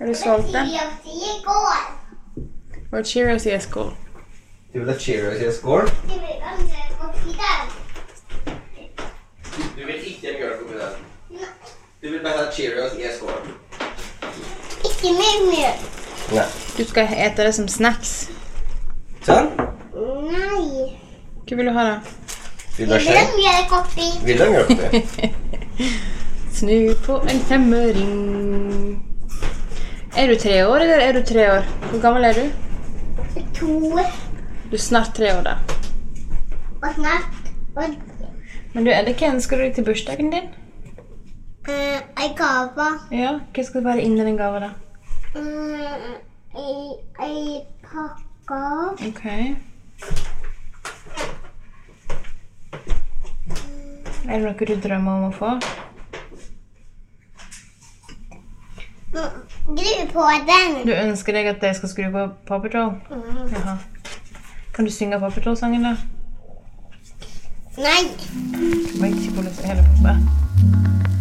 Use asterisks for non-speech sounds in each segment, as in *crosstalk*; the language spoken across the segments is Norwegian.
Er du solgt Hva er Cheerios i skål? Du vil ha Cheerios i skål? Du vil ikke ha mjølk oppi den? Du vil bare ha Cheerios i skål? Ikke mer mjølk. Nei. Du skal ete det som snacks. Sånn. Nei. Hva vil du ha, da? Vil du ha mjölk oppi. Vil du ha mjølk oppi? *laughs* Snu på en femøring. Er du tre år, eller er du tre år? Hvor gammel er du? To Du er snart tre år, da. Og snart og... Men du, Edde, hva ønsker du deg til bursdagen din? uh, en gava. Ja, Hva skal være inni den gava, da? Uh, en pakke. Ok. Er det noe du drømmer om å få? Mm, Gru på den. Du ønsker deg at jeg skal skru på Paw Patrol? Mm. Jaha. Kan du synge Paw Patrol-sangen, da? Nei. Jeg vet ikke hvordan jeg holder på. Hei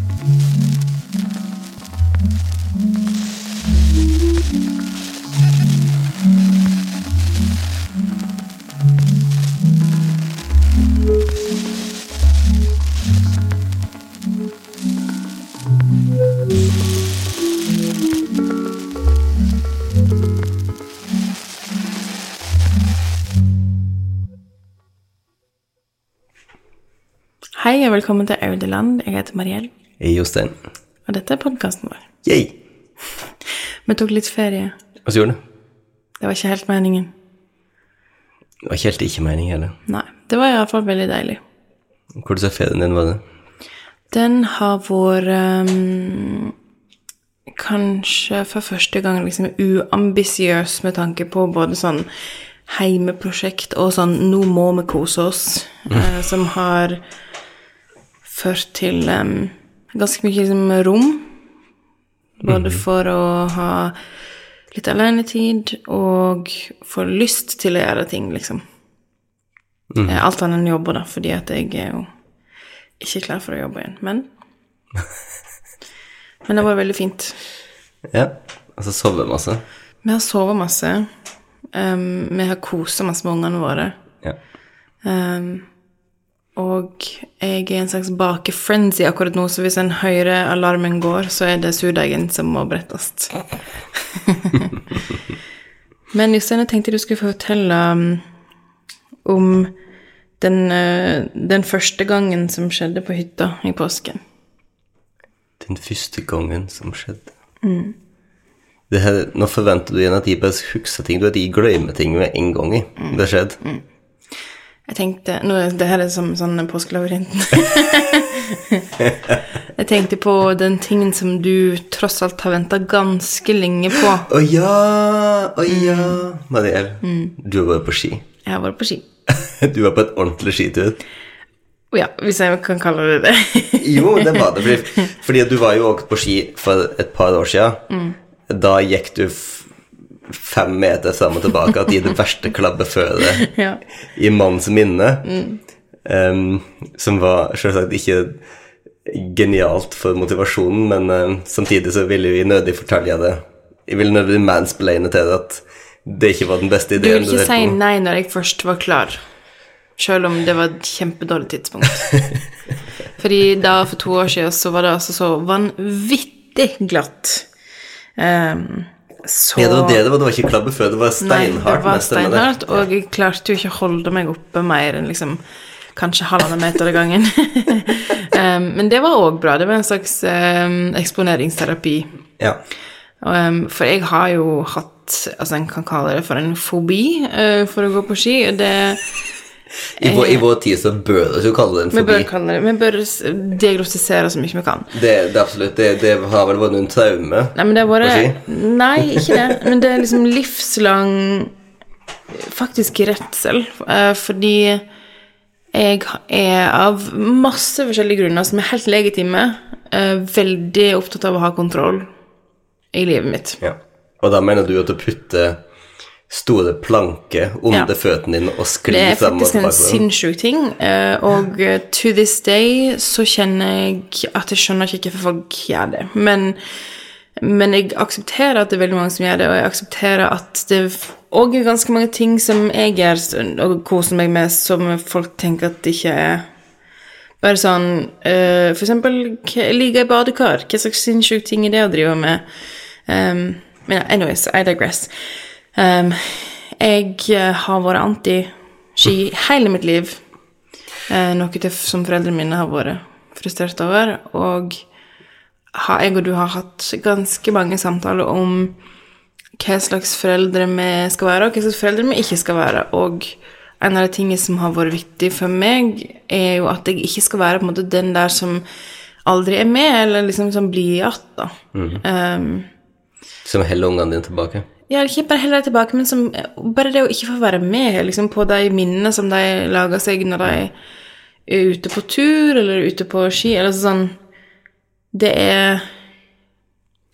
og velkommen til Audeland. Jeg heter Mariell, er Jostein. og dette er podkasten vår. Yay. Vi tok litt ferie. Hva så gjorde du? Det var ikke helt meningen. Det var ikke helt ikke mening heller. Nei. Det var iallfall veldig deilig. Hvor du sa ferien din var det? Den har vært um, kanskje for første gang liksom uambisiøs med tanke på både sånn heimeprosjekt og sånn 'nå må vi kose oss', uh, som har ført til um, ganske mye liksom, rom. Både for å ha litt alenetid og få lyst til å gjøre ting, liksom. Mm. Alt annet enn jobber, da, fordi at jeg er jo ikke klar for å jobbe igjen. Men *laughs* Men det var veldig fint. Ja. Altså sove masse? Vi har sovet masse. Um, vi har kosa masse med ungene våre. Ja. Um, og jeg er en slags bakefrenzy akkurat nå, så hvis en hører alarmen går, så er det surdeigen som må brettes. *laughs* Men Jostein, jeg tenkte du skulle fortelle um, om den, uh, den første gangen som skjedde på hytta i påsken. Den første gangen som skjedde. Det her, nå forventer du igjen at de bare husker ting. Du at de glemmer ting med en gang i. Det skjedde. Jeg tenkte nå, Det her er som sånn påskelabyrinten. *laughs* jeg tenkte på den tingen som du tross alt har venta ganske lenge på. Å ja! Å ja! Mariell, du var på ski. Jeg har vært på ski. *laughs* Du var på et ordentlig skitur. Ja, hvis jeg kan kalle det det. *laughs* Jo, det var det. Fordi, fordi du var jo også på ski for et par år siden. Da gikk du f fem meter fram og tilbake at i det verste klabbeføret *laughs* ja. i manns minne. em, som var selvsagt ikke genialt for motivasjonen, men uh, samtidig så ville vi nødig fortelle det. Jeg ville nødig mansplaine til det at det ikke var den beste ideen. Du vil ikke si nei når jeg først var klar. Selv om det var et kjempedårlig tidspunkt. *laughs* Fordi da, for to år siden, så var det altså så vanvittig glatt. Um, så Ja, det var det det var. Det var ikke klabbe før, det var steinhardt. Nei, det var steinhardt, og jeg klarte jo ikke å holde meg oppe mer enn liksom kanskje halvannen meter av gangen. *laughs* um, men det var òg bra. Det var en slags um, eksponeringsterapi. Ja. Um, for jeg har jo hatt Altså, en kan kalle det for en fobi uh, for å gå på ski. og Det I, vår, I vår tid så bør vi kalle det en Vi bør kalle det Vi bør diagnostisere så mye vi kan. Det, det absolutt, det, det har vel vært noen traume. Nei, men det har vært Nei, ikke det. Men det er liksom livslang faktisk redsel. eh, Fordi jeg er av masse forskjellige grunner som er helt legitime, eh, veldig opptatt av å ha kontroll i livet mitt. Ja. Og da mener du at du putter store planke under Ja. føttene dine og Det er frem og faktisk en sinnssyk ting, eh, og to this day så kjenner jeg at jeg skjønner ikke hvorfor folk gjør det. Men Men jeg aksepterer at det er veldig mange som gjør det, og jeg aksepterer at det òg er ganske mange ting som jeg gjør og koser meg med, som folk tenker at det ikke er bare sånn uh, For eksempel, ligge i badekar. Hva slags sinnssyk ting er det å drive med? Um, men anyways, I digress. Um, jeg eh, har vært anti-ski *laughs* hele mitt liv. Uh, noe til, som foreldrene mine har vært frustrert over. Og har, jeg og du har hatt ganske mange samtaler om hva slags foreldre vi skal være, og hva slags foreldre vi ikke skal være. Og en av de tingene som har vært viktig for meg, er jo at jeg ikke skal være på en måte den der som aldri er med, eller liksom som blir igjen, da. Um, Som heller ungene dine tilbake. Ja, ikke bare heller tilbake, men som, bare det å ikke få være med liksom, på de minnene som de lager seg når de er ute på tur eller ute på ski. Eller sånn Det er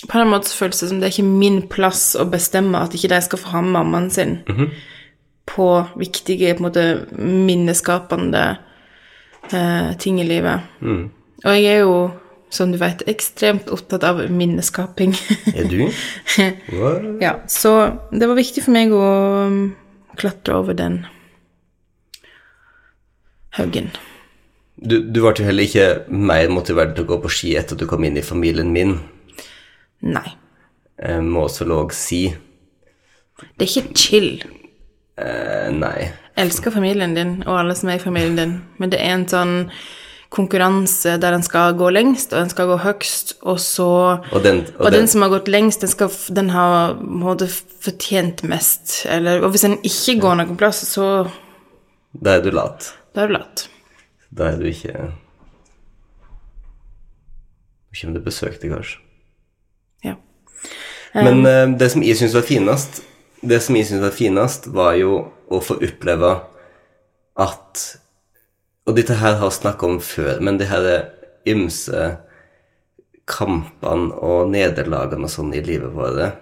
På en måte føles det som det er ikke min plass å bestemme at ikke de skal få ha mammaen sin på viktige, på en måte minneskapende eh, ting i livet. Og jeg er jo, som du vet, ekstremt opptatt av minneskaping. Er du? *laughs* What? Ja, så det var viktig for meg å um, klatre over den haugen. Du, du ble jo heller ikke mer motivert til å gå på ski etter at du kom inn i familien min, Nei. eh, må også lov si. Det er ikke chill. Eh, nei. Jeg elsker familien din og alle som er i familien din, men det er en sånn konkurranse der en skal gå lengst, og en skal gå høgst, og så Og den, Og, den, som har gått lengst, den, skal, den har måte fortjent mest. Eller, og hvis en ikke går noen plass, så Da er du lat. da er du lat. Da er du ikke Ikke om du besøkte, kanskje. Ja. Men eh, det som jeg syns var finest, det som jeg synes var finest, var jo å få oppleve at Og dette her har vi snakka om før, men det her ymse kampene og nederlagene og sånn i livet vårt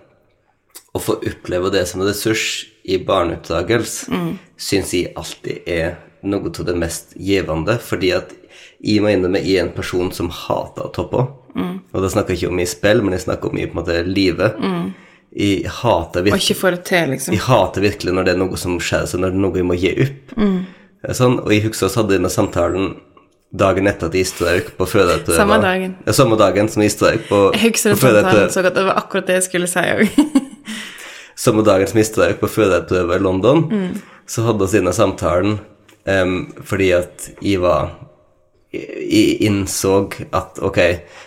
Å få oppleve det som en ressurs i barneoppdragelse, mm. syns jeg alltid er noe av det mest givende, fordi at jeg må innrømme jeg er en person som hater å toppe. Og da snakker jeg ikke om i spill, men jeg snakker om i på en måte livet. Jeg hater virkelig til, liksom. jeg hater virkelig når det er noe som skjer, så når det er noe jeg må gi opp. Sånn, og jeg husker vi hadde denne samtalen dagen etter at jeg strøk på fødeprøva. Samme dagen. Ja, samme dagen som jeg strøk på, Jeg husker samtalen så godt. Det var akkurat det jeg skulle si òg. *laughs* Samme dagen som jeg strøk på fødeprøva i London, Mm. så hadde vi denne samtalen um, fordi at jeg var innså at ok,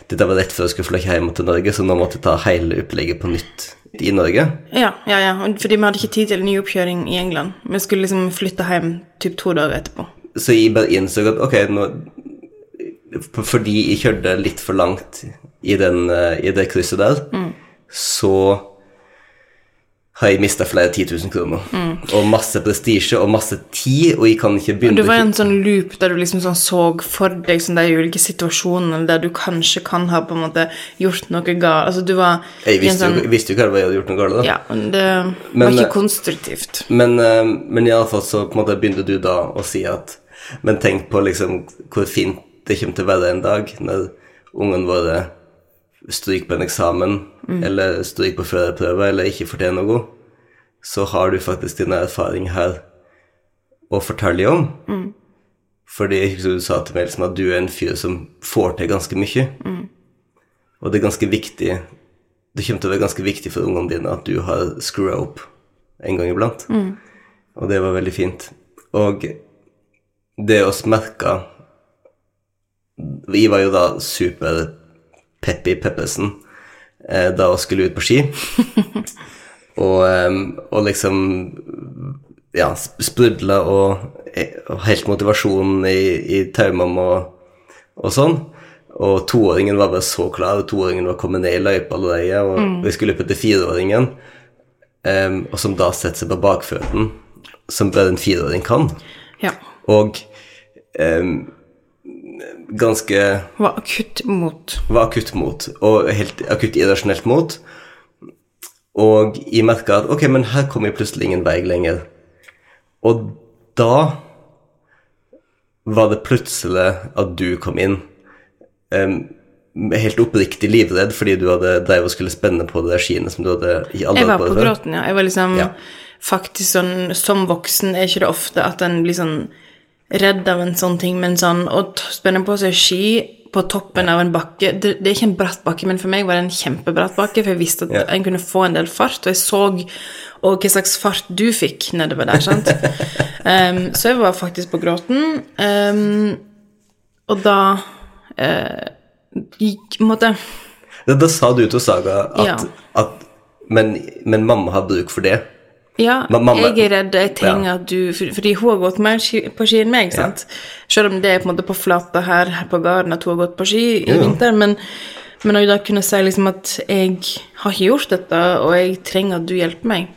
dette var rett før jeg skulle flytte hjem til Norge, så nå måtte jeg ta hele opplegget på nytt i Norge. ja, ja, ja. Fordi vi hadde ikke tid til en ny oppkjøring i England. Vi skulle liksom flytte hjem typ to dager etterpå. Så jeg bare innså at ok, nå Fordi jeg kjørte litt for langt i, den, eh, i det krysset der, så har jeg mista flere 10 000 kroner. Og masse prestisje og masse tid, og jeg kan ikke begynne det var en sånn loop der du liksom sånn så for deg sånn de ulike situasjonene der du kanskje kan ha på en måte gjort noe galt. Altså du var Jeg visste, sånn jo, visste jo hva jeg hadde gjort noe galt. da. Ja, men det Men, var eh, ikke konstruktivt. Men, eh, men iallfall så på en måte begynte du da å si at Men tenk på liksom hvor fint det kommer til å være en dag når ungene våre stryker på en eksamen, eller stryker på førerprøve, eller ikke fortjener noe. Så har du faktisk din erfaring her å fortelle om. Fordi jeg du sa til meg liksom at du er en fyr som får til ganske mye. Og det er ganske viktig Det kommer til å være ganske viktig for ungene dine at du har screwa opp en gang iblant. Og det var veldig fint. Og det oss merka Vi var jo da super Peppi Peppesen eh, da vi skulle ut på ski. *laughs* og, og liksom Ja, sp- sprudla og, og helt motivasjonen i, i taumene og, og sånn. Og toåringen var bare så klar, og toåringen var kommet ned i løypa allerede, og vi skulle løpe etter fireåringen, um, og som da setter seg på bakføtten, som bare en fireåring kan. Ja. Og em, ganske Var akutt mot. var akutt mot, og helt akutt irrasjonelt mot. Og jeg merka at ok, men her kommer jeg plutselig ingen vei lenger. Og da var det plutselig at du kom inn. Um, helt oppriktig livredd fordi du hadde drevet og skulle spenne på det skiene som du hadde i alle Jeg var på gråten, ja. Jeg var liksom Ja. faktisk sånn Som voksen er ikke det ofte at en blir sånn redd av en sånn ting, men sånn å spenne på seg ski på toppen av en bakke det, det er ikke en bratt bakke, men for meg var det en kjempebratt bakke, for jeg visste at yeah. en kunne få en del fart, og jeg så og hva slags fart du fikk nedover der, sant. um, *laughs* så jeg var faktisk på gråten, Um, og da uh, gikk måte Da, da sa du til Saga at, Ja. at men, men mamma har bruk for det. Ja, mamma- jeg er redd jeg trenger Ja. at du Fordi hun har gått mer ski, på ski enn meg, sant? Selv om det er på en måte på flata her, her på gården at hun har gått på ski i vinter. Men, men å da kunne si liksom at jeg har ikke gjort dette, og jeg trenger at du hjelper meg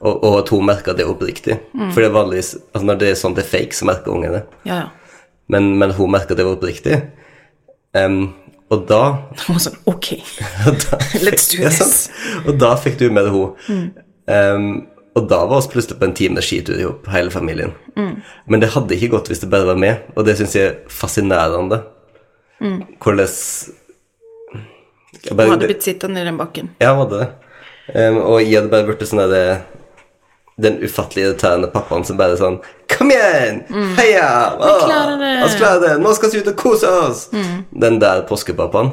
Og, og at hun merker det oppriktig. Mm. For det er vanligvis altså Når det er sånn det er fake, så merker ungen det. Ja, ja. Men, men hun merker det oppriktig. Um, og da Hun var sånn Ok, *laughs* da, let's do *laughs* this. Ja, Og da fikk du med henne. Em, og da var vi plutselig på en times skitur i hop, hele familien. Men det hadde ikke gått hvis det bare var med, og det syns jeg er fascinerende. Hvordan Jeg Hun bare- hadde blitt sittende i den bakken. Ja, hun hadde det. Um, og jeg hadde bare blitt sånn der Den ufattelig irriterende pappaen som bare sånn Kom igjen! Heia! Å, klarer det!» Vi klarer det! Nå skal vi ut og kose oss! Den der påskepappaen.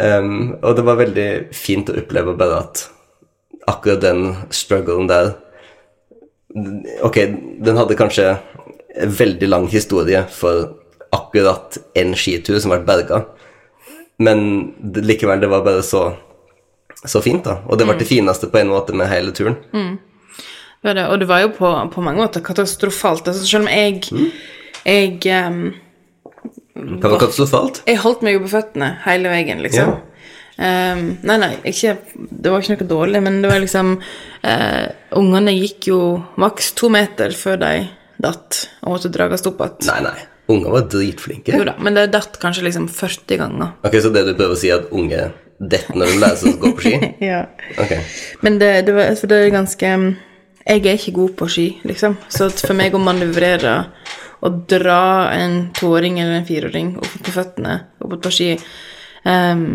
Um, og det var veldig fint å oppleve bare at akkurat den strugglen der Ok, den hadde kanskje en veldig lang historie for akkurat en skitur som ble berga, men likevel, det var bare så så fint, da. Og det var det fineste på en måte med hele turen. Det var det, og det var jo på, på mange måter katastrofalt. Altså, selv om jeg Jeg um, Hva var katastrofalt. Jeg holdt meg jo på føttene hele veien, liksom. Ehm, nei, nei, ikke, det var ikke noe dårlig, men det var liksom uh, Ungene gikk jo maks to meter før de datt og måtte drages opp igjen. Nei, nei. Unger var dritflinke. Jo da, men det datt kanskje liksom 40 ganger. Ok, Så det du prøver å si, er at unge detter når de lærer seg å gå på ski? *laughs* Ja. Okay. Men det, det, var, for det er ganske Jeg er ikke god på ski, liksom. Så for meg å manøvrere og dra en toåring eller en fireåring opp på føttene opp på ski ehm,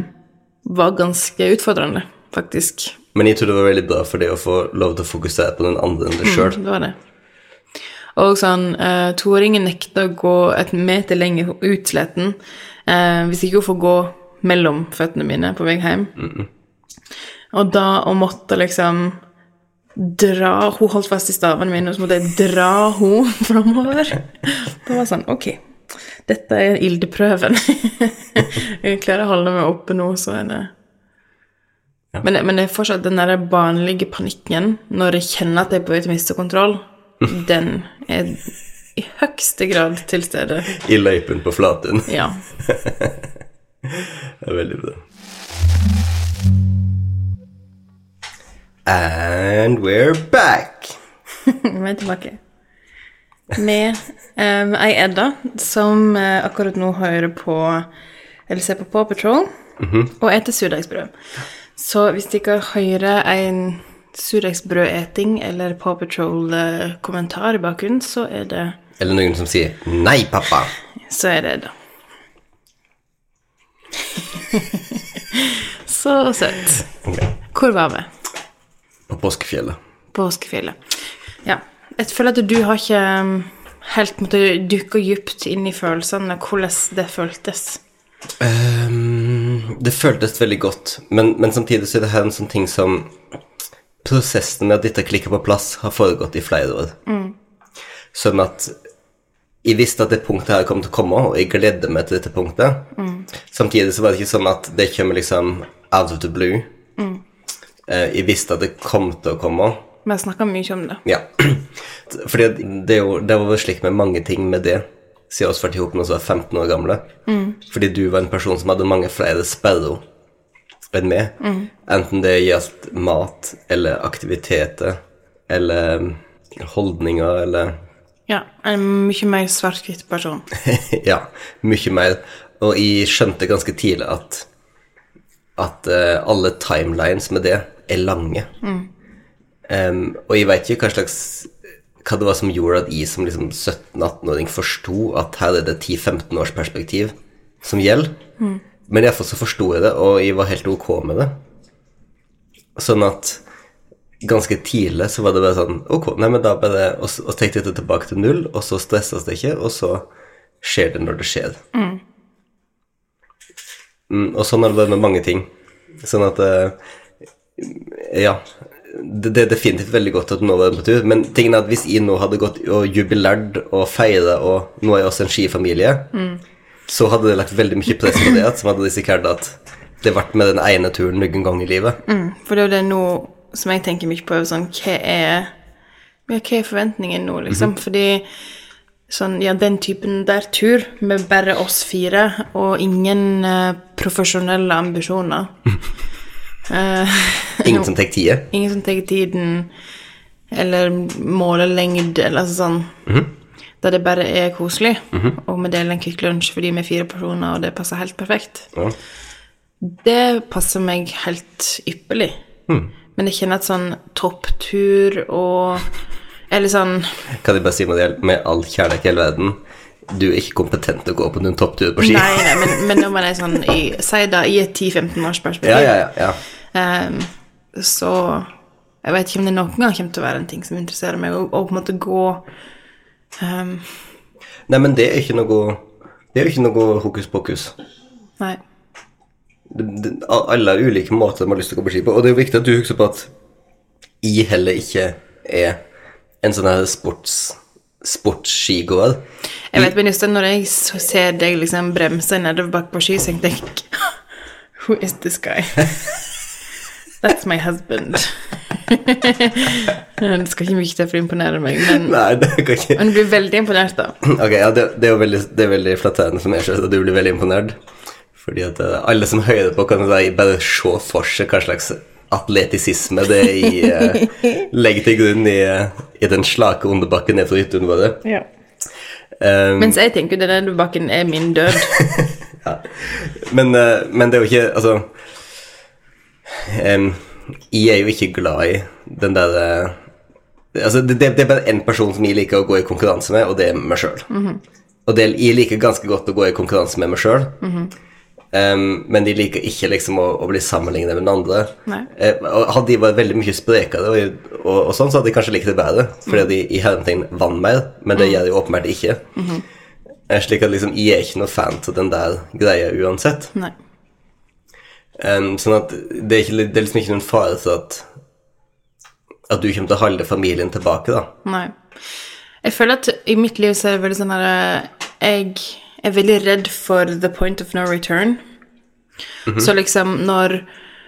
var ganske utfordrende, faktisk. Men jeg tror det var veldig bra for deg å få lov til å fokusere på den andre enn deg sjøl. Det var det. Og sånn, uh, toåringen nekta å gå et meter lenger ut utsleten uh, hvis ikke hun får gå mellom føttene mine på vei hjem. Og da å måtte liksom dra Hun holdt fast i stavene mine, og så måtte jeg dra henne *laughs* framover. Det var sånn Ok, dette er ildeprøven. *laughs* jeg klarer å holde meg oppe nå, så er det men, det- men det er fortsatt den der barnlige panikken når jeg kjenner at jeg er på vei til å miste kontroll, *laughs* den er i høyeste grad til stede. I løypen på Flatun. Ja. *laughs* Det er veldig bra. And we're back. Vi er tilbake. Med um, ei Edda som uh, akkurat nå hører på Eller ser på Paw Patrol og eter surdeigsbrød. Så hvis dere hører en surdeigsbrødeting eller Paw Patrol-kommentar i bakgrunnen, så er det Eller noen som sier 'nei, pappa'. Så er det Edda. *laughs* så søtt. Okay. Hvor var vi? På påskefjellet. Påskefjellet. Ja. Jeg føler at du har ikke um, helt måttet dykke dypt inn i følelsene, hvordan det føltes. Um, det føltes veldig godt, men, men samtidig så er det her en sånn ting som Prosessen med at dette klikker på plass, har foregått i flere år. Sånn at jeg visste at det punktet her kom til å komme, og jeg gledde meg til dette punktet. Samtidig så var det ikke sånn at det kommer liksom out of the blue. Eh, jeg visste at det kom til å komme. Vi har snakka mye om det. Ja. *clears throat* Fordi det, jo, det var slik med mange ting med det, siden vi ble sammen når vi var 15 år gamle. Fordi du var en person som hadde mange flere sperrer enn meg. Enten det gjaldt mat eller aktiviteter eller holdninger eller Ja, en mye mer svart-hvitt person. *laughs* Ja, mye mer. Og jeg skjønte ganske tidlig at at eh, alle timelines med det er lange. Em, og jeg veit ikke hva slags hva det var som gjorde at jeg som liksom 17-18-åring forsto at her er det 10-15 års perspektiv som gjelder. Men iallfall så forsto jeg det, og jeg var helt ok med det. Sånn at ganske tidlig så var det bare sånn Ok, nei, men da bare Og og tenkte jeg det tilbake til null, og så stresses det ikke, og så skjer det når det skjer. Mm, og sånn er det med mange ting. Sånn at eh, Ja. Det, det er definitivt veldig godt at nå er på tur, men tingen er at hvis jeg nå hadde gått og jubilert og feira, og nå er jeg også en skifamilie, så hadde det lagt veldig mye press på det, at som hadde risikert at det ble med den ene turen noen gang i livet. Mm, for det er jo det nå som jeg tenker mye på, sånn Hva er, ja, hva er forventningen nå, liksom? Fordi sånn, ja, den typen der tur med bare oss fire og ingen uh, profesjonelle ambisjoner *laughs* eh, *laughs* Ingen som tar tida. Ingen som tar tiden, eller måler lengde, eller altså sånn Da det bare er koselig, og vi deler en Kvikk Lunsj fordi vi er fire personer, og det passer helt perfekt. Ja. Det passer meg helt ypperlig. Men jeg kjenner at sånn topptur og Eller sånn Kan jeg bare si med, det, med all kjærlighet i hele verden Du er ikke kompetent til å gå på en topptur på ski. Nei, nei, men, men nå man jeg sånn i Si da i et 10-15 års perspektiv, Ja, ja, ja. ja. Så Jeg vet ikke om det noen gang kommer til å være en ting som interesserer meg, å på en måte gå um... Nei, men det er ikke noe Det er jo ikke noe hokus pokus. Nei. Det- det- Alle har ulike måter de har lyst til å gå på ski på, og det er jo viktig at du husker på at jeg heller ikke er en sånn her sports sportsskigåer. Jeg vet, men just når jeg ser deg liksom bremse nedover på ski, så tenker jeg *laughs* Who is this guy? *laughs* That's my husband. *laughs* det skal ikke mye til for å imponere meg, men, Nei, det kan ikke men du blir veldig imponert, da. Ok, ja, det, det er jo veldig, det er veldig flatterende for meg selv, at du blir veldig imponert. Fordi at eh, alle som hører på, kan bare se for seg hva slags atletisisme det i uh, legger til grunn i, eh, i den slake underbakken ned fra hyttene våre. Um, Mens jeg tenker den underbakken er min død. *laughs* men, uh, men det er jo ikke Altså em, Jeg er jo ikke glad i den der eh, Altså, det, det er bare én person som jeg liker å gå i konkurranse med, og det er meg sjøl. Og det, jeg liker ganske godt å gå i konkurranse med meg sjøl, men de liker ikke liksom å, å bli sammenlignet med den andre. Og hadde de vært veldig mye sprekere, og, og, og sånn, så hadde de kanskje likt det bedre, fordi de i hermetegn vant mer, men det gjør de åpenbart ikke. Eh, Slik at liksom, jeg er ikke noe fan til den der greia uansett. Nei. Um, sånn at det er, ikke, det er liksom ikke noen fare for at at du kommer til å holde familien tilbake, da. Nei. Jeg føler at i mitt liv så er det veldig sånn at Jeg er veldig redd for the point of no return. Så liksom når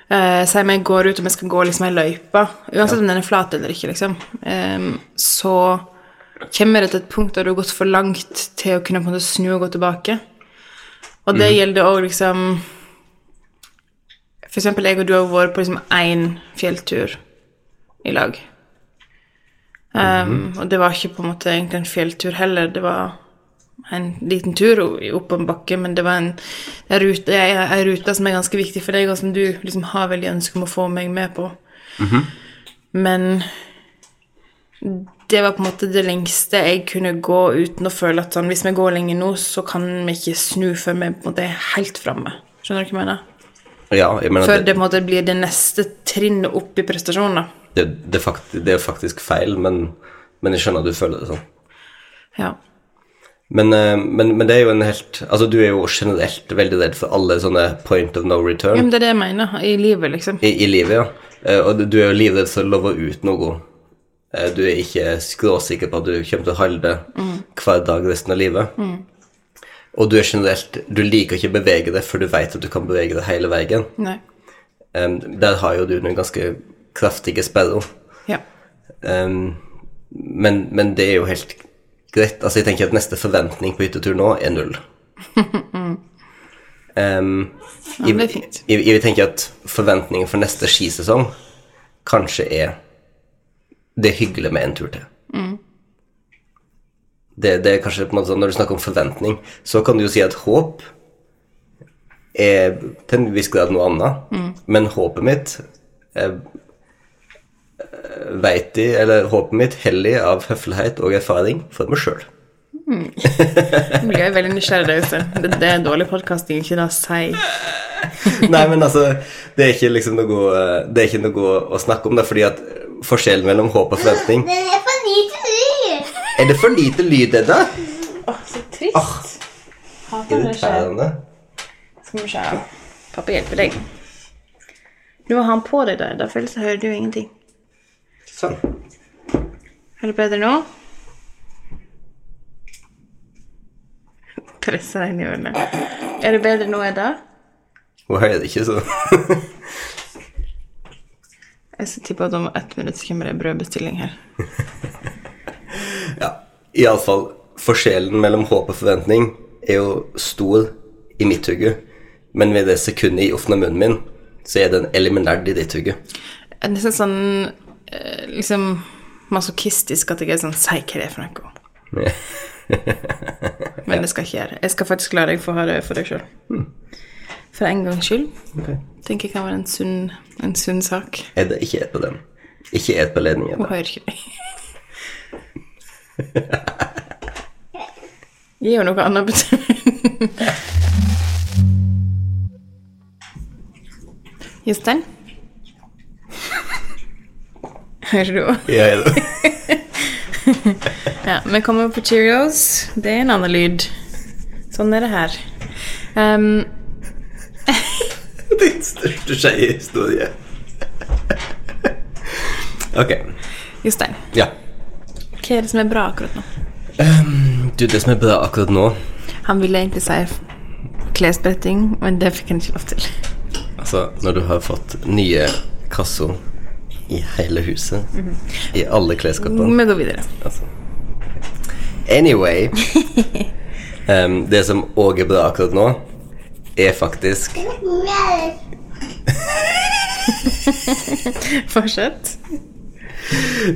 Uh, Si jeg går ut og vi skal gå liksom ei løype, uansett om den er flat eller ikke, liksom, um, så kommer det til et punkt der du har gått for langt til å kunne på en måte snu og gå tilbake. Og det gjelder òg liksom For eksempel jeg og du har vært på liksom én fjelltur i lag. Um, og det var ikke på en måte egentlig en fjelltur heller, det var en liten tur opp en bakke, men det var en, en, rute, en, rute som er ganske viktig for deg, og som du liksom har veldig ønske om å få meg med på. Men det var på en måte det lengste jeg kunne gå uten å føle at sånn, hvis vi går lenger nå, så kan vi ikke snu før vi på en måte er helt framme. Skjønner du hva jeg mener? Ja, jeg Før det, det blir det neste trinnet opp i prestasjonen, det, det, er fakt, det er faktisk feil, men, men jeg skjønner at du føler det sånn. Ja. Men, eh, men, men det er jo en helt Altså, du er jo generelt veldig redd for alle sånne point of no return. ja, men det er det jeg mener i livet, liksom. i, i livet, ja. Eh, Og du- er jo livredd for å love ut noe. Eh, Du er ikke skråsikker på at du kommer til å holde hver dag resten av livet. Og du er generelt Du liker ikke å bevege deg før du vet at du kan bevege deg hele veien. Em, der har jo du noen ganske kraftige sperrer. Ja. Um, men, men det er jo helt greit. Altså, jeg tenker at neste forventning på hyttetur nå er null. *laughs* um, Ja, det er fint. Jeg, jeg vil tenke at forventningen for neste skisesong kanskje er det er hyggelig med en tur til. Mm. Det, det er kanskje på en måte sånn, Når du snakker om forventning, så kan du jo si at håp er til en viss grad noe annet. Mm. Men håpet mitt eh, veit de, eller håpet mitt hellig av høflighet og erfaring for meg sjøl. Nå blir jeg veldig nysgjerrig der ute. Det, det er dårlig podkasting, ikke da si *laughs* Nei, men altså, det er ikke liksom noe eh, Det er ikke noe å snakke om, da, fordi at forskjellen mellom håp og forventning Den er for lyd. Er det for lite lyd, Edda? Åh, så trist. Hater når det skjer. Irriterende. Skal vi se. Pappa hjelper deg. Nå har han på deg der, derfor ellers så hører du ingenting. Sånn. Er det bedre nå? Presser deg inn i hjørnet. Er det bedre nå, Edda? Hun hører det ikke, sånn. Jeg skal tippe at om ett minutt så kommer det brødbestilling her. *laughs* Ja, iallfall forskjellen mellom håp og forventning er jo stor i mitt hugge, men ved det sekundet jeg åpner munnen min, så er den eliminert i ditt hugge. Det er nesten sånn eh, liksom masochistisk at jeg er sånn Si hva det er for noe. *laughs* Men det skal ikke gjøre. Jeg skal faktisk la deg få ha det for deg sjøl. For en gangs skyld. Okay. Tenker jeg kan være en sunn, en sunn sak. Er det ikke et på den? Ikke et på ledningen. Hun hører ikke deg. *laughs* Gi henne noe annet betyr. Jostein? *laughs* Hører du òg? Ja, er det? *laughs* Ja, vi kommer på Cheerios. Det er en annen lyd. Sånn er det her. Um, Din største skeihistorie. ok. Jostein, Ja. Hva er det som er bra akkurat nå? Du, det som er bra akkurat nå Han ville egentlig si klesbretting, men det fikk han ikke lov til. Altså, når du har fått nye kasser i hele huset, i alle klesskapene Vi går videre. altså. Anyway um, *laughs* Det som òg er bra akkurat nå, er faktisk *laughs* Fortsett.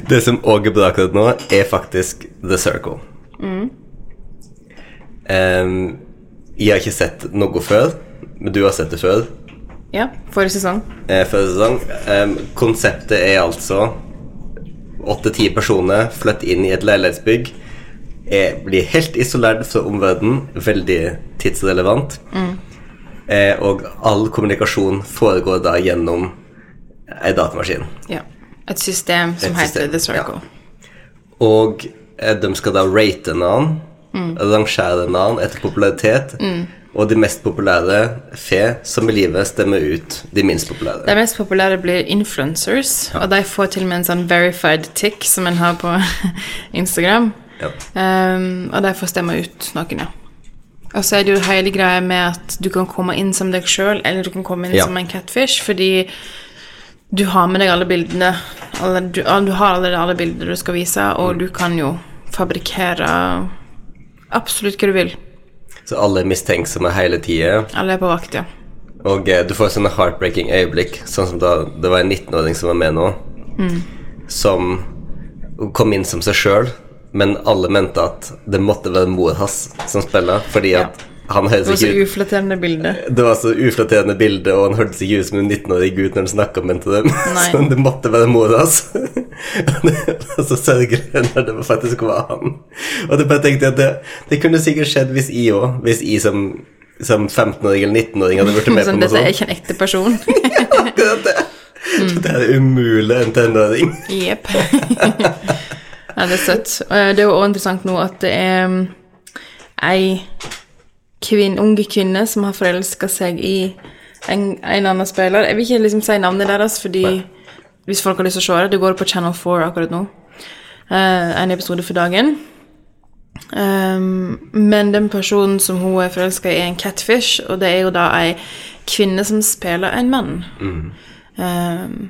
Det som òg er bra akkurat nå, er faktisk The Circle. Em, jeg har ikke sett noe før, men du har sett det før. Ja, forrige sesong. eh, forrige sesong. Um, konseptet er altså åtte-ti personer flytter inn i et leilighetsbygg. Er, blir helt isolert fra omverdenen, veldig tidsrelevant. Eh, og all kommunikasjon foregår da gjennom ei datamaskin. Ja. Et system som Et heter system, The Circle. Og eh, de skal da rate en annen, mm. rangere en annen etter popularitet. Og de mest populære fe som i livet stemmer ut de minst populære. De mest populære blir influencers, og de får til og med en sånn verified tick som en har på *laughs* Instagram. Ja. Um, og de får stemme ut noen, ja. Og så er det jo hele greia med at du kan komme inn som deg sjøl, eller du kan komme inn Ja. som en catfish, fordi du har med deg alle bildene. Alle, du, du har allerede alle bilder du skal vise, og du kan jo fabrikkere absolutt hva du vil. Så alle er mistenksomme hele tida. Alle er på vakt, ja. Og eh, du får sånne heartbreaking øyeblikk, sånn som da det var en 19-åring som var med nå, som kom inn som seg sjøl, men alle mente at det måtte være mor hans som spiller, fordi Ja. Han høres Det var så ikke uflatterende bilde. det var så uflatterende bilde, og han hørtes ikke ut som en 19-årig gutt når han snakka med dem. *laughs* Nei. Så det måtte være mor hans. *laughs* Og så sørgelig når det faktisk var han. Og det bare tenkte jeg at det, det kunne sikkert skjedd hvis jeg òg, hvis jeg som, som 15-åring eller 19-åring hadde blitt med Sånn, på noe sånt. dette er ikke en ekte person. *laughs* Akkurat det. Det er umulig en tenåring. Jepp. ja, det er søtt. Eh, Det er jo også interessant nå at det er mm, ei kvinn, unge kvinne som har forelska seg i en, en annen spiller. Jeg vil ikke liksom si navnet deres, fordi hvis folk har lyst til å se det Det går på Channel 4 akkurat nå. Uh, en episode for dagen. Um, men den personen som hun er forelska i, er en catfish, og det er jo da ei kvinne som spiller en mann. Um,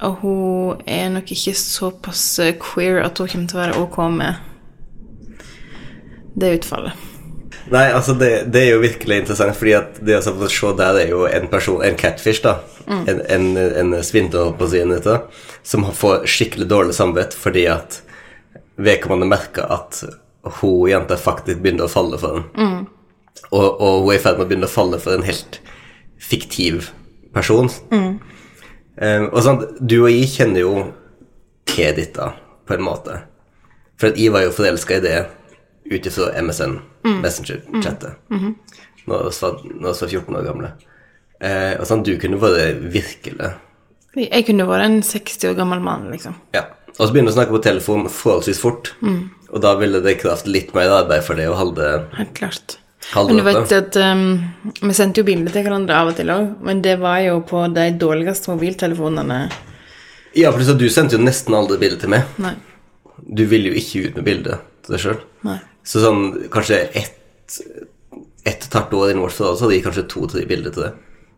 og hun er nok ikke såpass queer at hun kommer til å være ok med det utfallet. Nei, altså det, det er jo virkelig interessant, fordi at det å se der er jo en person, en catfish, da. En, en, en svindler, på å si, ute, som får skikkelig dårlig samvittighet fordi at vedkommende merker at hun jenta faktisk begynner å falle for den. Og, og hun er i ferd med å begynne å falle for en helt fiktiv person. Um, og sånn, du og jeg kjenner jo til dette, på en måte. For at jeg var jo forelska i det ut ifra MSN, Messenger-chattet. Mm. Mm -hmm. når vi var 14 år gamle. Eh, og sånn, du kunne vært virkelig Jeg kunne vært en 60 år gammel mann, liksom. Ja. Og så begynner du å snakke på telefon forholdsvis fort, og da ville det kraft litt mer arbeid for det å holde, Helt klart. Men du vet at um, Vi sendte jo bilder til hverandre av og til òg, men det var jo på de dårligste mobiltelefonene. Ja, for du sendte jo nesten aldri bilde til meg. Nei. Du ville jo ikke ut med bilde til deg sjøl. Så sånn kanskje ett et og år i forhold, så hadde jeg kanskje to-tre bilder til det.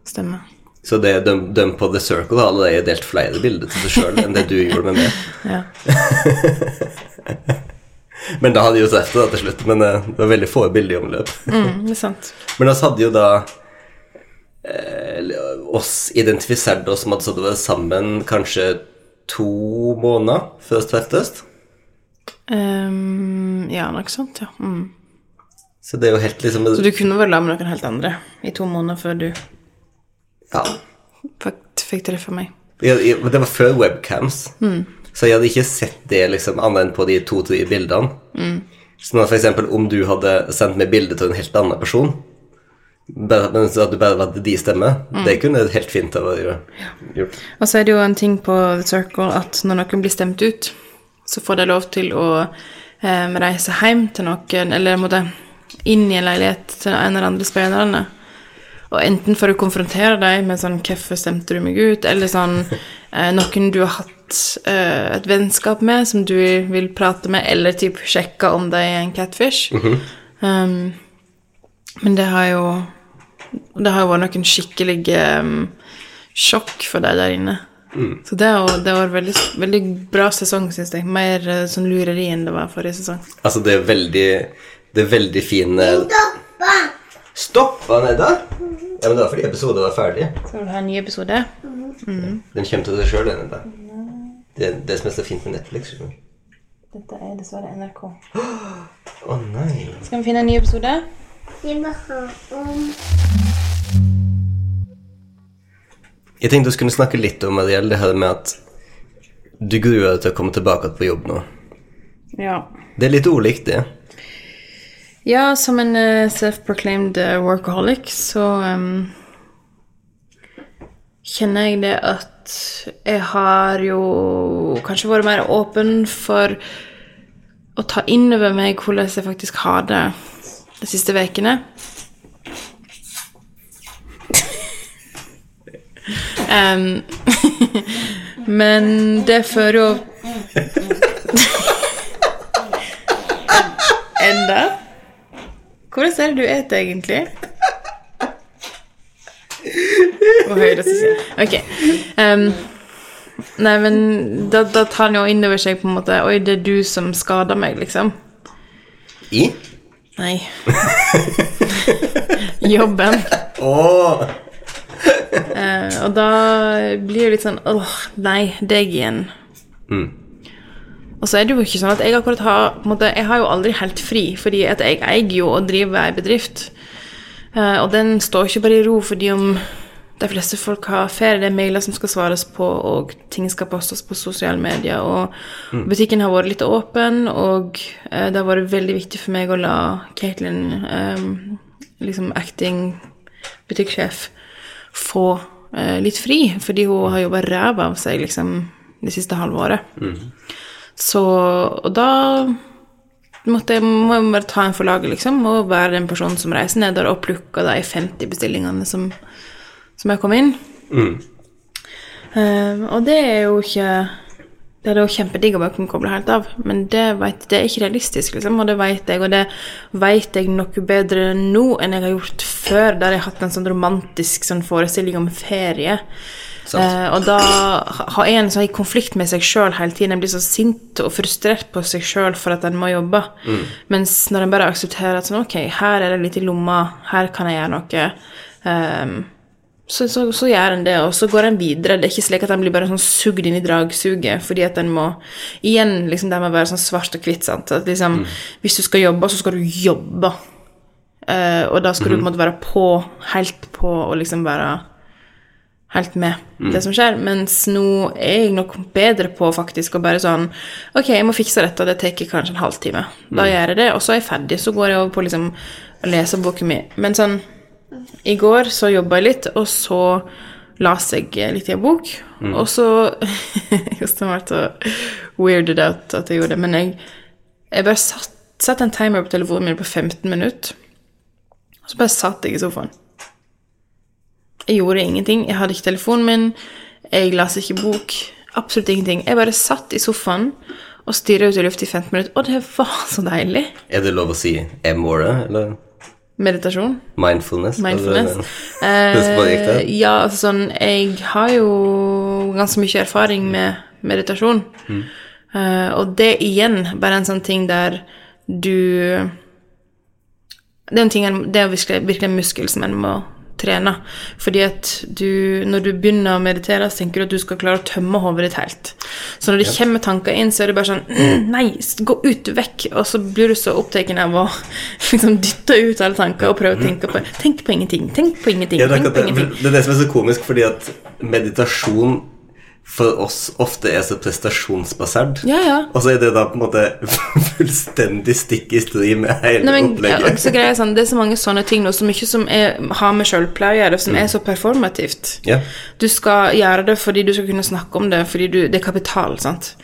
Stemmer. Så det de, de på The Circle har allerede delt flere bilder til seg sjøl enn det du gjorde med meg. Ja. *laughs* Men da hadde jo sett det til slutt. Men eh, det var veldig få bilder i omløp. Mm, det er sant. *laughs* Men oss hadde jo da eh, oss identifisert oss som at vi hadde vært sammen kanskje to måneder før vi treftes. Um, ja, noe sånt, ja. Mm. Så det er jo helt liksom Så du kunne vært sammen med noen helt andre i to måneder før du Ja. fakt- fikk treffe meg? Ja, det var før webcams, så jeg hadde ikke sett det liksom annet enn på de to-tre bildene. Så når for eksempel om du hadde sendt meg bilde til en helt annen person, bare, men at du bare hadde de stemme, det kunne helt fint ha vært gjort. Og så er det jo en ting på The Circle at når noen blir stemt ut, så får de lov til å em, reise hjem til noen, eller måtte inn i en leilighet til en av de andre spillerne. Og enten for å konfrontere dem med sånn 'Hvorfor stemte du meg ut?' eller sånn eh, noen du har hatt eh, et vennskap med, som du vil prate med, eller typ sjekke om de er en catfish. um, men det har jo Det har jo vært noen skikkelige um, sjokk for deg der inne. Så det har det vært veldig, veldig bra sesong, syns jeg. Mer eh, sånn lureri enn det var forrige sesong. Altså, det er veldig Det er veldig fine Stoppa! Stoppa Nedda? Ja, men det var fordi episoden var ferdig. Skal du ha en ny episode? Den kommer til deg sjøl, den. Det er det som er så fint med Netflix. skjønner. Dette er dessverre NRK. Å nei. Skal vi finne en ny episode? Vi må ha om Jeg tenkte vi skulle snakke litt om Ariel, det her med at du gruer deg til å komme tilbake på jobb nå. Ja. Det er litt ulikt, det. Ja, som en uh, self-proclaimed uh, workaholic så um, kjenner jeg det at jeg har jo kanskje vært mer åpen for å ta inn over meg hvordan jeg faktisk har det de siste ukene. Em, *laughs* men det fører jo *laughs* Enda? Hvordan er det du eter egentlig? Og høyre side. Ok. Um, nei, men da, da tar han jo inn over seg på en måte Oi, det er du som skader meg, liksom. I? Nei. *laughs* Jobben. Åh! Eh, og da blir det litt sånn Åh, nei, deg igjen. Og så er det jo ikke sånn at jeg akkurat har måte, Jeg har jo aldri helt fri, fordi at jeg eier jo og driver ei bedrift. Uh, og den står ikke bare i ro fordi om de fleste folk har ferie, det er mailer som skal svares på, og ting skal postes på sosiale medier. Og butikken har vært litt åpen, og uh, det har vært veldig viktig for meg å la Caitlin, um, liksom acting butikksjef, få eh, litt fri, fordi hun har jobba ræva av seg liksom det siste halvåret. Så Og da måtte jeg, må jeg bare ta en for laget, liksom, og være den personen som reiser ned der og plukker de 50 bestillingene som, som jeg kom inn. Eh, og det er jo ikke Det er jo kjempedigg å bare kunne koble helt av, men det, vet, det er ikke realistisk, liksom, og det vet jeg, og det vet jeg noe bedre nå enn jeg har gjort før, der jeg har hatt en sånn romantisk sånn forestilling om ferie. Eh, og da har en sånn i konflikt med seg sjøl hele tiden. En blir så sint og frustrert på seg sjøl for at en må jobbe. Mens når en bare aksepterer at sånn, ok, her er det litt i lomma, her kan jeg gjøre noe, ehm, så, så, så gjør en det, og så går en videre. Det er ikke slik at en blir bare sånn sugd inn i dragsuget fordi at en må Igjen liksom det med å være sånn svart og hvitt. sant? At liksom, Hvis du skal jobbe, så skal du jobbe. Uh, og da skal du på en måte være på, helt på, og liksom være helt med det som skjer. Mens nå er jeg nok bedre på faktisk å bare sånn Ok, jeg må fikse dette, det tar kanskje en halvtime. Da gjør jeg det, og så er jeg ferdig. Så går jeg over på liksom å lese boken min. Men sånn I går så jobba jeg litt, og så las jeg litt i en bok. Og så *laughs* Jostein ble så weirded out at jeg gjorde det, men jeg, jeg bare satt, satt en timer på telefonen min på 15 minutter. Og så bare satt jeg i sofaen. Jeg gjorde ingenting. Jeg hadde ikke telefonen min. Jeg las ikke bok. Absolutt ingenting. Jeg bare satt i sofaen og stirra ut i lufta i 15 minutter, og det var så deilig. Er det lov å si M-ordet, eller Meditasjon. mindfulness? Mindfulness. *laughs* Eh, ja, altså sånn Jeg har jo ganske mye erfaring med meditasjon. Eh, og det igjen, bare en sånn ting der du Det er en ting, det er virkelig, virkelig en muskel som en må trene. Fordi at du, når du begynner å meditere, så tenker du at du skal klare å tømme hodet ditt helt. Så når det kommer tanker inn, så er det bare sånn «Mm, Nei, gå ut, vekk! Og så blir du så opptatt av å *laughs* liksom dytte ut alle tanker og prøve å tenke på Tenk på ingenting. Tenk på ingenting. Ja, det, er tenk på det, ingenting. det er det som er så komisk, fordi at meditasjon for oss ofte er så prestasjonsbasert. Ja, ja. Og så er det da på en måte *laughs* fullstendig stikk i strid med hele Nei, men, opplegget. Ja, sånn, Det er så mange sånne ting nå, så mye som er, har med sjølpleie å gjøre, som er så performativt. Ja. Du skal gjøre det fordi du skal kunne snakke om det, fordi du, det er kapital. sant?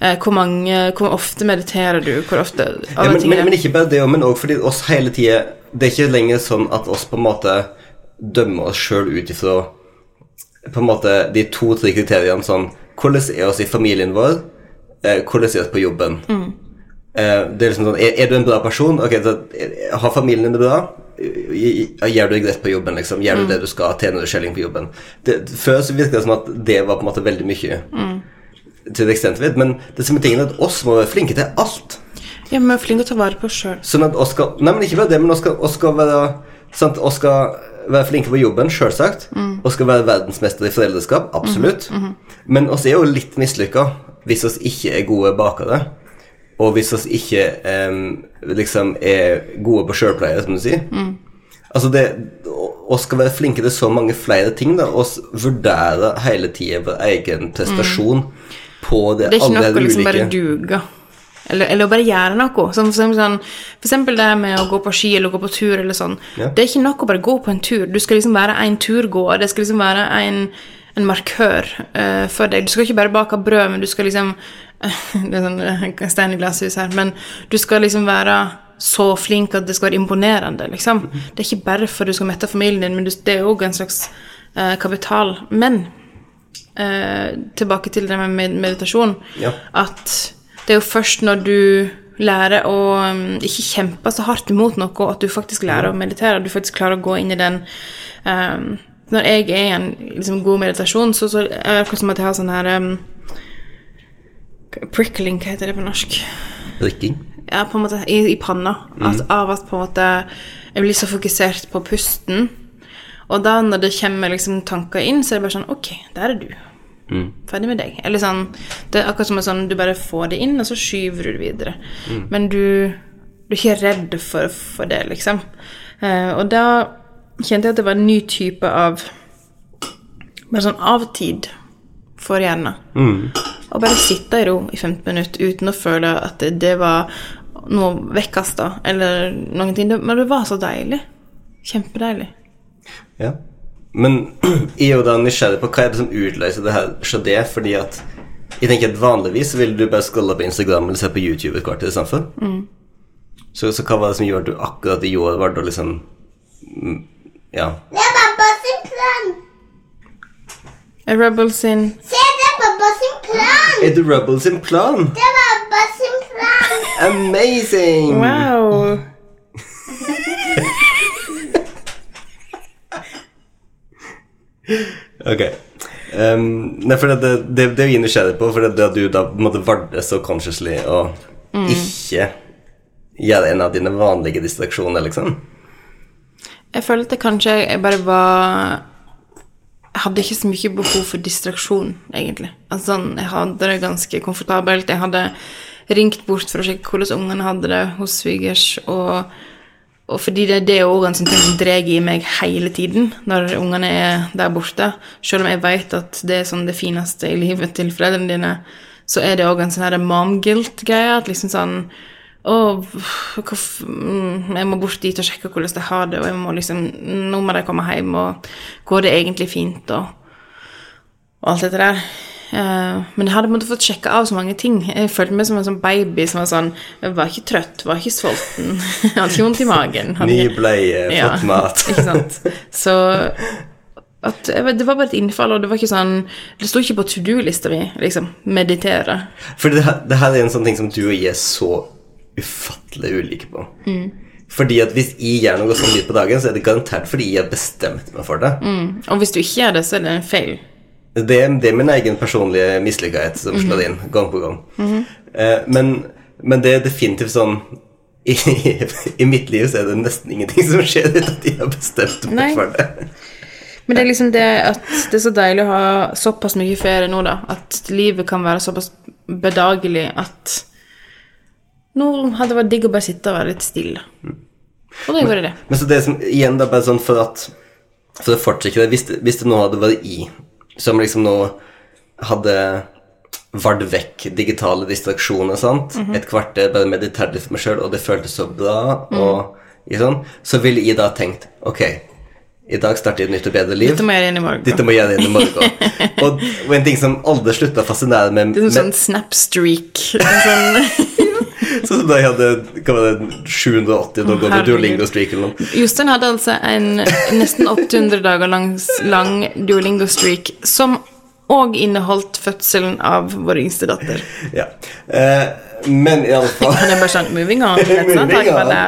Eh, hvor, mange, hvor ofte mediterer du? Hvor ofte Ja, men, men, men ikke bare det, men òg fordi oss hele tida Det er ikke lenger sånn at oss på en måte dømmer oss sjøl ut ifra på en måte de to-tre kriteriene sånn Hvordan er oss i familien vår? Eh, hvordan er oss på jobben? Eh, det er liksom sånn er, er du en bra person? Ok, så eh, Har familien det bra? Gjør du det greit på jobben? liksom? Gjør du det du skal? Tjener du skjelling på jobben? Det, før så virka det som at det var på en måte veldig mye. Til det ekstremt vidt. Men det som er tingen er at oss må være flinke til alt. Ja, men flinke til å ta vare på oss sjøl. Sånn at oss skal Nei, men ikke bare det, men oss skal, oss skal være sant, oss skal være flinke på jobben, sjølsagt. Og skal være verdensmester i foreldreskap, absolutt. Men oss er jo litt mislykka hvis oss ikke er gode bakere. Og hvis oss ikke um, liksom er gode på sjølpleie, som du sier. Altså det oss skal være flinke til så mange flere ting. da Vi vurderer hele tida vår egen prestasjon på det, Det er ikke noe liksom bare ulike duge. Eller, eller å bare gjøre noe. Sånn, for, eksempel, sånn, for eksempel det med å gå på ski eller gå på tur eller sånn. Ja. Det er ikke nok å bare gå på en tur. Du skal liksom være en turgåer. Det skal liksom være en, en markør uh, for deg. Du skal ikke bare bake brød, men du skal liksom *laughs* Det er sånn stein i glasshus her, men du skal liksom være så flink at det skal være imponerende, liksom. Det er ikke bare for du skal mette familien din, men det er òg en slags uh, kapital. Men uh, tilbake til det med med meditasjon. Ja. At det er jo først når du lærer å um, ikke kjempe så hardt imot noe, at du faktisk lærer å meditere, at du faktisk klarer å gå inn i den um, Når jeg er i en liksom, god meditasjon, så, så er det akkurat som at jeg har sånn her um, Prickling, hva heter det på norsk? Prikking? Ja, på en måte i, i panna. At av at på en måte jeg blir så fokusert på pusten. Og da når det kommer liksom tanker inn, så er det bare sånn Ok, der er du. Ferdig med deg. Eller sånn Det er akkurat som en sånn du bare får det inn, og så skyver du det videre. Men du, du er ikke redd for, for det, liksom. Eh, og da kjente jeg at det var en ny type av Bare sånn avtid for hjernen. Og bare sitte i ro i 15 minutter uten å føle at det, det var noe vekkasta eller noen ting. Men det var så deilig. Kjempedeilig. Ja. Men *clears throat* jeg er jo da nysgjerrig på hva er det som utløser det her så det, fordi at jeg tenker at vanligvis ville du bare scrolla på Instagram eller se på YouTube et kvarter istedenfor. Så, så hva var det som gjorde at du akkurat i år valgte å liksom mm, Ja. Det er pappa sin plan. Er Rebel sin Se, det er pappa sin plan. Er det Rebel sin plan? Det er pappa sin plan. Amazing! Wow! *laughs* Ok. Um, nei, for det, det, det er vi nysgjerrig på, for det, det at du da på en måte valgte så consciously å ikke gjøre en av dine vanlige distraksjoner, liksom. Jeg følte kanskje jeg bare var Jeg hadde ikke så mye behov for distraksjon, egentlig. Altså, sånn, jeg hadde det ganske komfortabelt. Jeg hadde ringt bort for å sjekke hvordan ungene hadde det hos svigers, og og fordi det, det er òg en ting som drar i meg hele tiden når ungene er der borte. Selv om jeg vet at det er sånn det fineste i livet til foreldrene dine, så er det òg en sånn her mom guilt-greie. At liksom sånn Å, mm, jeg må bort dit og sjekke hvordan de har det, og jeg må liksom Nå må de komme hjem, og går det egentlig fint, og, og alt dette der. Eh, men jeg hadde måttet fått sjekka av så mange ting. Jeg følte meg som en sånn baby som var sånn Jeg var ikke trøtt, var ikke sulten, *laughs* hadde ikke vondt i magen. Hadde Ny bleie, Ja, fått mat. ikke sant. Så at, det var bare et innfall, og det var ikke sånn Det sto ikke på to do-lista mi, liksom. Meditere. For det, det her er en sånn ting som du og jeg er så ufattelig ulike på. Mm. Fordi at hvis jeg gjør noe sånn midt på dagen, så er det garantert fordi jeg har bestemt meg for det. Og hvis du ikke gjør det, så er det en feil. Det, det er min egen personlige mislykkethet som slår inn gang på gang. eh, men, men det er definitivt sånn i, I mitt liv så er det nesten ingenting som skjer uten at jeg har bestemt meg Nei. for det. Men det er liksom det at det er så deilig å ha såpass mye ferie nå, da. At livet kan være såpass bedagelig at Nå hadde det vært digg å bare sitte og være litt stille. Og da gjorde jeg det. Men så det som igjen da bare sånn for at For å fortsette det, hvis det, hvis det nå hadde vært i, som liksom nå hadde vart vekk digitale distraksjoner, sant, et kvarter bare meditert litt for meg sjøl, og det føltes så bra, og ikke sånn, så ville jeg da tenkt Ok, i dag starter et nytt og bedre liv. Dette må jeg gjøre igjen i morgen. Dette må jeg gjøre inn i morgen. *laughs* og, og en ting som aldri slutta å fascinere meg Det er med, sånn snap-streak. Sånn, *laughs* Sånn som da jeg hadde hva var det, 780 dager. Duolingo-streak eller noe. Jostein hadde altså en nesten 800 dager langs, lang Duolingo-streak som òg inneholdt fødselen av vår yngste datter. Ja. Eh, men i alle fall Han er bare sånn Moving on. Moving on,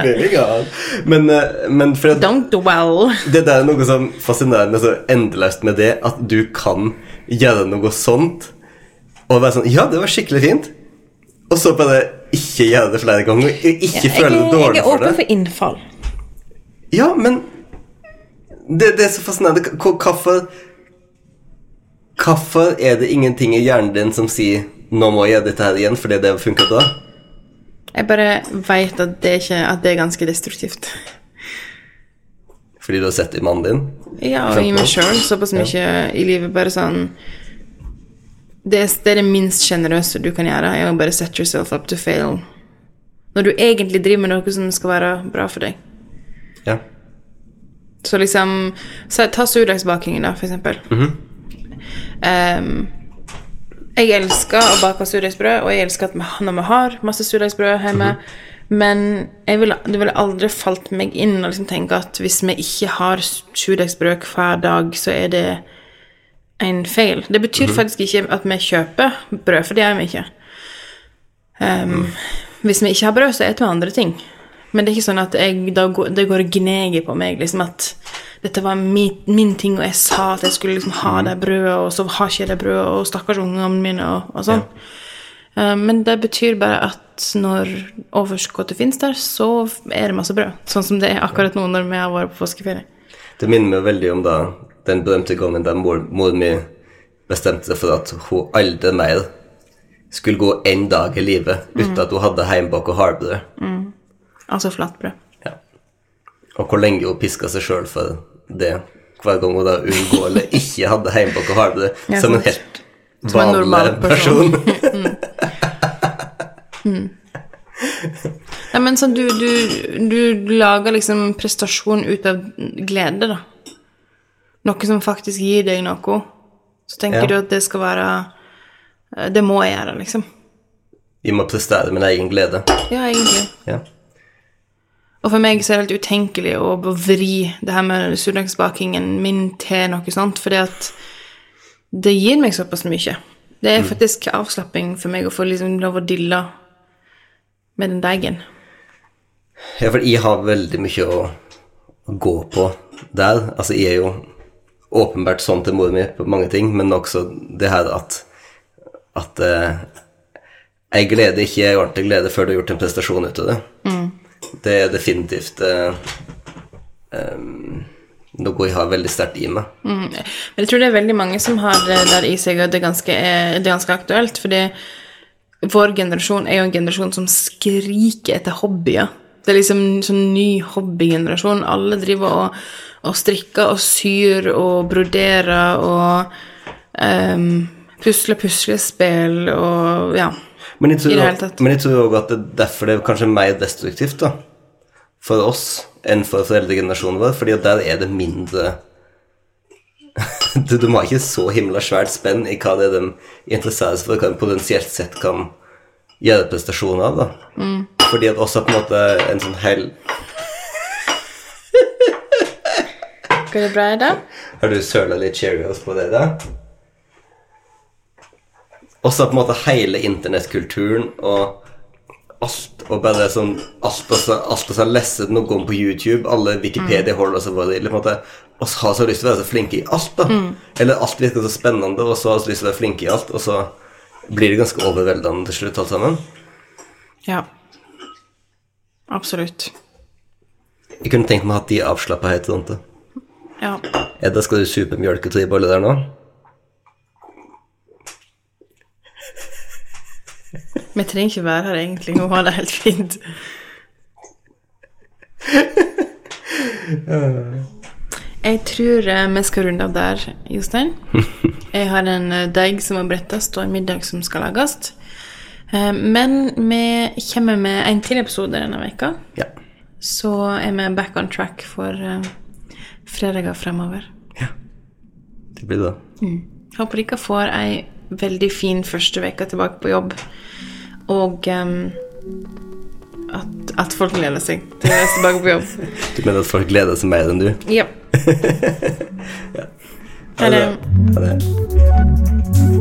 moving on. Men, eh, men for at Don't dwell. det der er noe som fascinerer meg så endeløst med det, at du kan gjøre noe sånt og være sånn Ja, det var skikkelig fint. Og så bare ikke gjøre det flere ganger. Ikke Jeg, føle deg dårlig er for det. åpen for innfall. Ja, men det, det er så fascinerende. Hvorfor Hvorfor er det ingenting i hjernen din som sier 'nå må jeg gjøre dette her igjen', fordi det har funka da? Jeg bare veit at, det er ikke- at det er ganske destruktivt. Fordi du har sett det i mannen din? Ja, og i meg sjøl såpass mye i livet. Bare sånn det, det er det minst sjenerøse du kan gjøre, er å bare set yourself up to fail. Når du egentlig driver med noe som skal være bra for deg. Ja. Så liksom så, Ta surdeigsbakingen, da, for eksempel. Ehm, jeg elsker å bake surdeigsbrød, og jeg elsker at vi, når vi har masse surdeigsbrød hjemme. Men jeg ville, det ville aldri falt meg inn å liksom tenke at hvis vi ikke har surdeigsbrød hver dag, så er det en feil. Det betyr faktisk ikke at vi kjøper brød, for det gjør vi ikke. Ehm, Hvis vi ikke har brød, så spiser vi andre ting. Men det er ikke sånn at jeg, går, det går og gneger på meg liksom at dette var min, min ting, og jeg sa at jeg skulle liksom ha det brødet, og så har ikke jeg det brødet, og stakkars ungene mine, og, og sånn. Eh, Men det betyr bare at når overskuddet finnes der, så er det masse brød. Sånn som det er akkurat nå når vi har vært på påskeferie. Det minner meg veldig om da den berømte gangen der mor, mor mi bestemte seg for at hun aldri mer skulle gå en dag i livet uten at hun hadde heimbak og hardbrød. Altså flatbrød. Ja. Og hvor lenge hun piska seg sjøl for det hver gang hun da uunngåelig ikke hadde heimbak og hardbrød Ja, som en helt en vanlig normal person. person. *laughs* Nei, men sånn, du, du, du lager liksom prestasjon ut av glede, da. Noe som faktisk gir deg noe. Så tenker Ja. du at det skal være eh, Det må jeg gjøre, liksom. Vi må prestere min egen glede. Ja, egentlig. Ja. Og for meg så er det helt utenkelig å vri det her med surdegsbakingen min til noe sånt, fordi at det gir meg såpass mye. Det er faktisk avslapping for meg å få liksom lov å dille med den deigen. Ja, for jeg har veldig mye å, å gå på der. Altså, jeg er jo åpenbart sånn til mor mi på mange ting, men også det her at at uh, jeg gleder ikke er ordentlig glede før du har gjort en prestasjon ut av det. Det er definitivt uh, um, noe jeg har veldig sterkt i meg. Mm. Men jeg tror det er veldig mange som har det der i seg, og det er ganske, det er ganske aktuelt, fordi vår generasjon er jo en generasjon som skriker etter hobbyer. Det er liksom sånn ny hobbygenerasjon. Alle driver og, og strikker og syr og broderer og um, pusler puslespill og ja. Men jeg I det hele tatt. men jeg tror også at det er derfor det er kanskje mer destruktivt da, for oss enn for foreldregenerasjonen vår, fordi der er det mindre *laughs* du, de har ikke så himla svært spenn i hva det er de interesserer seg for, hva de potensielt sett kan gjøre prestasjoner av. da. Mm. Fordi at også på en måte en sånn hell Går det bra i dag? Har du søla litt Cheerios på det, da? Også på en måte hele internettkulturen og alt, og bare sånn Alt vi har lest noe om på YouTube, alle Wikipedia holder oss på det, eller på en måte oss har så lyst til å være så flinke i alt, da. Eller alt virker så spennende, og så har vi lyst til å være flinke i alt, og så blir det ganske overveldende til slutt, alt sammen. Ja. Absolutt. Jeg kunne tenkt meg å ha de avslappa helt til tante. Ja. Edda, skal du supe mjølketrøyebolle der nå? Vi trenger ikke være her egentlig. Hun har det helt fint. Jeg tror eh, vi skal runde av der, Jostein. *laughs* Jeg har en eh, deig som må brettes, og en middag som skal lages. Eh, Men vi kommer med en til episode denne veka, Ja. så er vi back on track for eh, fredager fremover. Ja. Det blir det. Håper dere får ei veldig fin første uke tilbake på jobb, og um, at, at folk gleder seg til å reise tilbake på jobb. *laughs* Du mener at folk gleder seg mer enn du? Ja. *laughs* Ha det. Ha det.